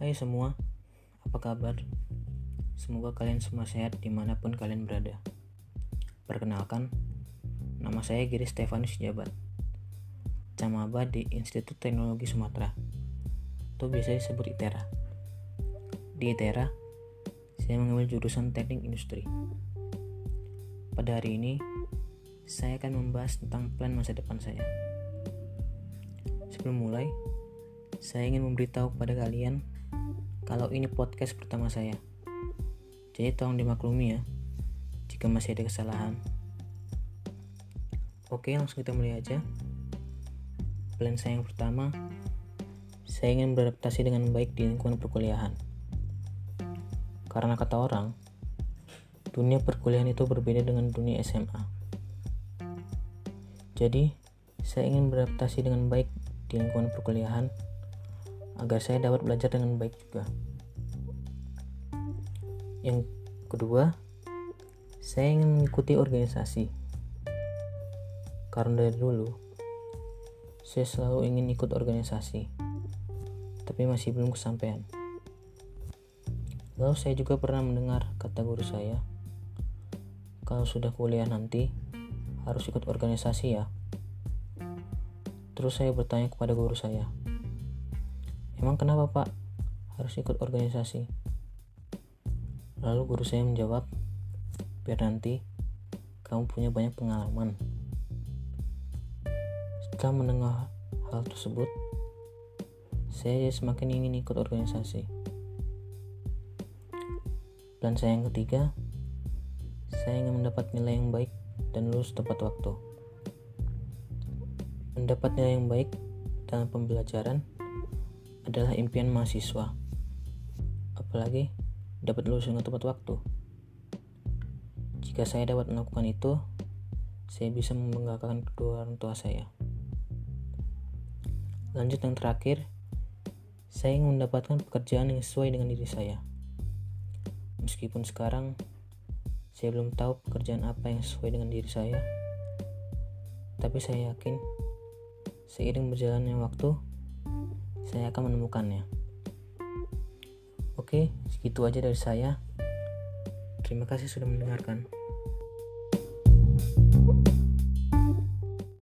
Hai semua, apa kabar? Semoga kalian semua sehat di mana pun kalian berada. Perkenalkan, nama saya Giri Stefanus Jabat, Camaba di Institut Teknologi Sumatera, atau biasa disebut ITERA. Di ITERA, saya mengambil jurusan Teknik Industri. Pada hari ini, saya akan membahas tentang plan masa depan saya. Sebelum mulai, saya ingin memberitahu kepada kalian kalau ini podcast pertama saya. Jadi tolong dimaklumi ya jika masih ada kesalahan. Oke, langsung kita mulai aja. Plan saya yang pertama, saya ingin beradaptasi dengan baik di lingkungan perkuliahan. Karena kata orang, dunia perkuliahan itu berbeda dengan dunia SMA. Jadi, saya ingin beradaptasi dengan baik di lingkungan perkuliahan agar saya dapat belajar dengan baik juga. Yang kedua, saya ingin mengikuti organisasi. Karena dari dulu, saya selalu ingin ikut organisasi, tapi masih belum kesampaian. Lalu saya juga pernah mendengar kata guru saya, kalau sudah kuliah nanti harus ikut organisasi ya. Terus saya bertanya kepada guru saya, Emang kenapa pak harus ikut organisasi? Lalu guru saya menjawab, biar nanti kamu punya banyak pengalaman. Setelah mendengar hal tersebut, saya semakin ingin ikut organisasi. Dan saya yang ketiga, saya ingin mendapat nilai yang baik dan lulus tepat waktu. Mendapat nilai yang baik dalam pembelajaran adalah impian mahasiswa. Apalagi dapat lulus dengan tepat waktu. Jika saya dapat melakukan itu, saya bisa membanggakan kedua orang tua saya. Lanjut yang terakhir, saya ingin mendapatkan pekerjaan yang sesuai dengan diri saya. Meskipun sekarang saya belum tahu pekerjaan apa yang sesuai dengan diri saya, tapi saya yakin seiring berjalannya waktu, saya akan menemukannya. Oke, segitu aja dari saya. Terima kasih sudah mendengarkan. thank you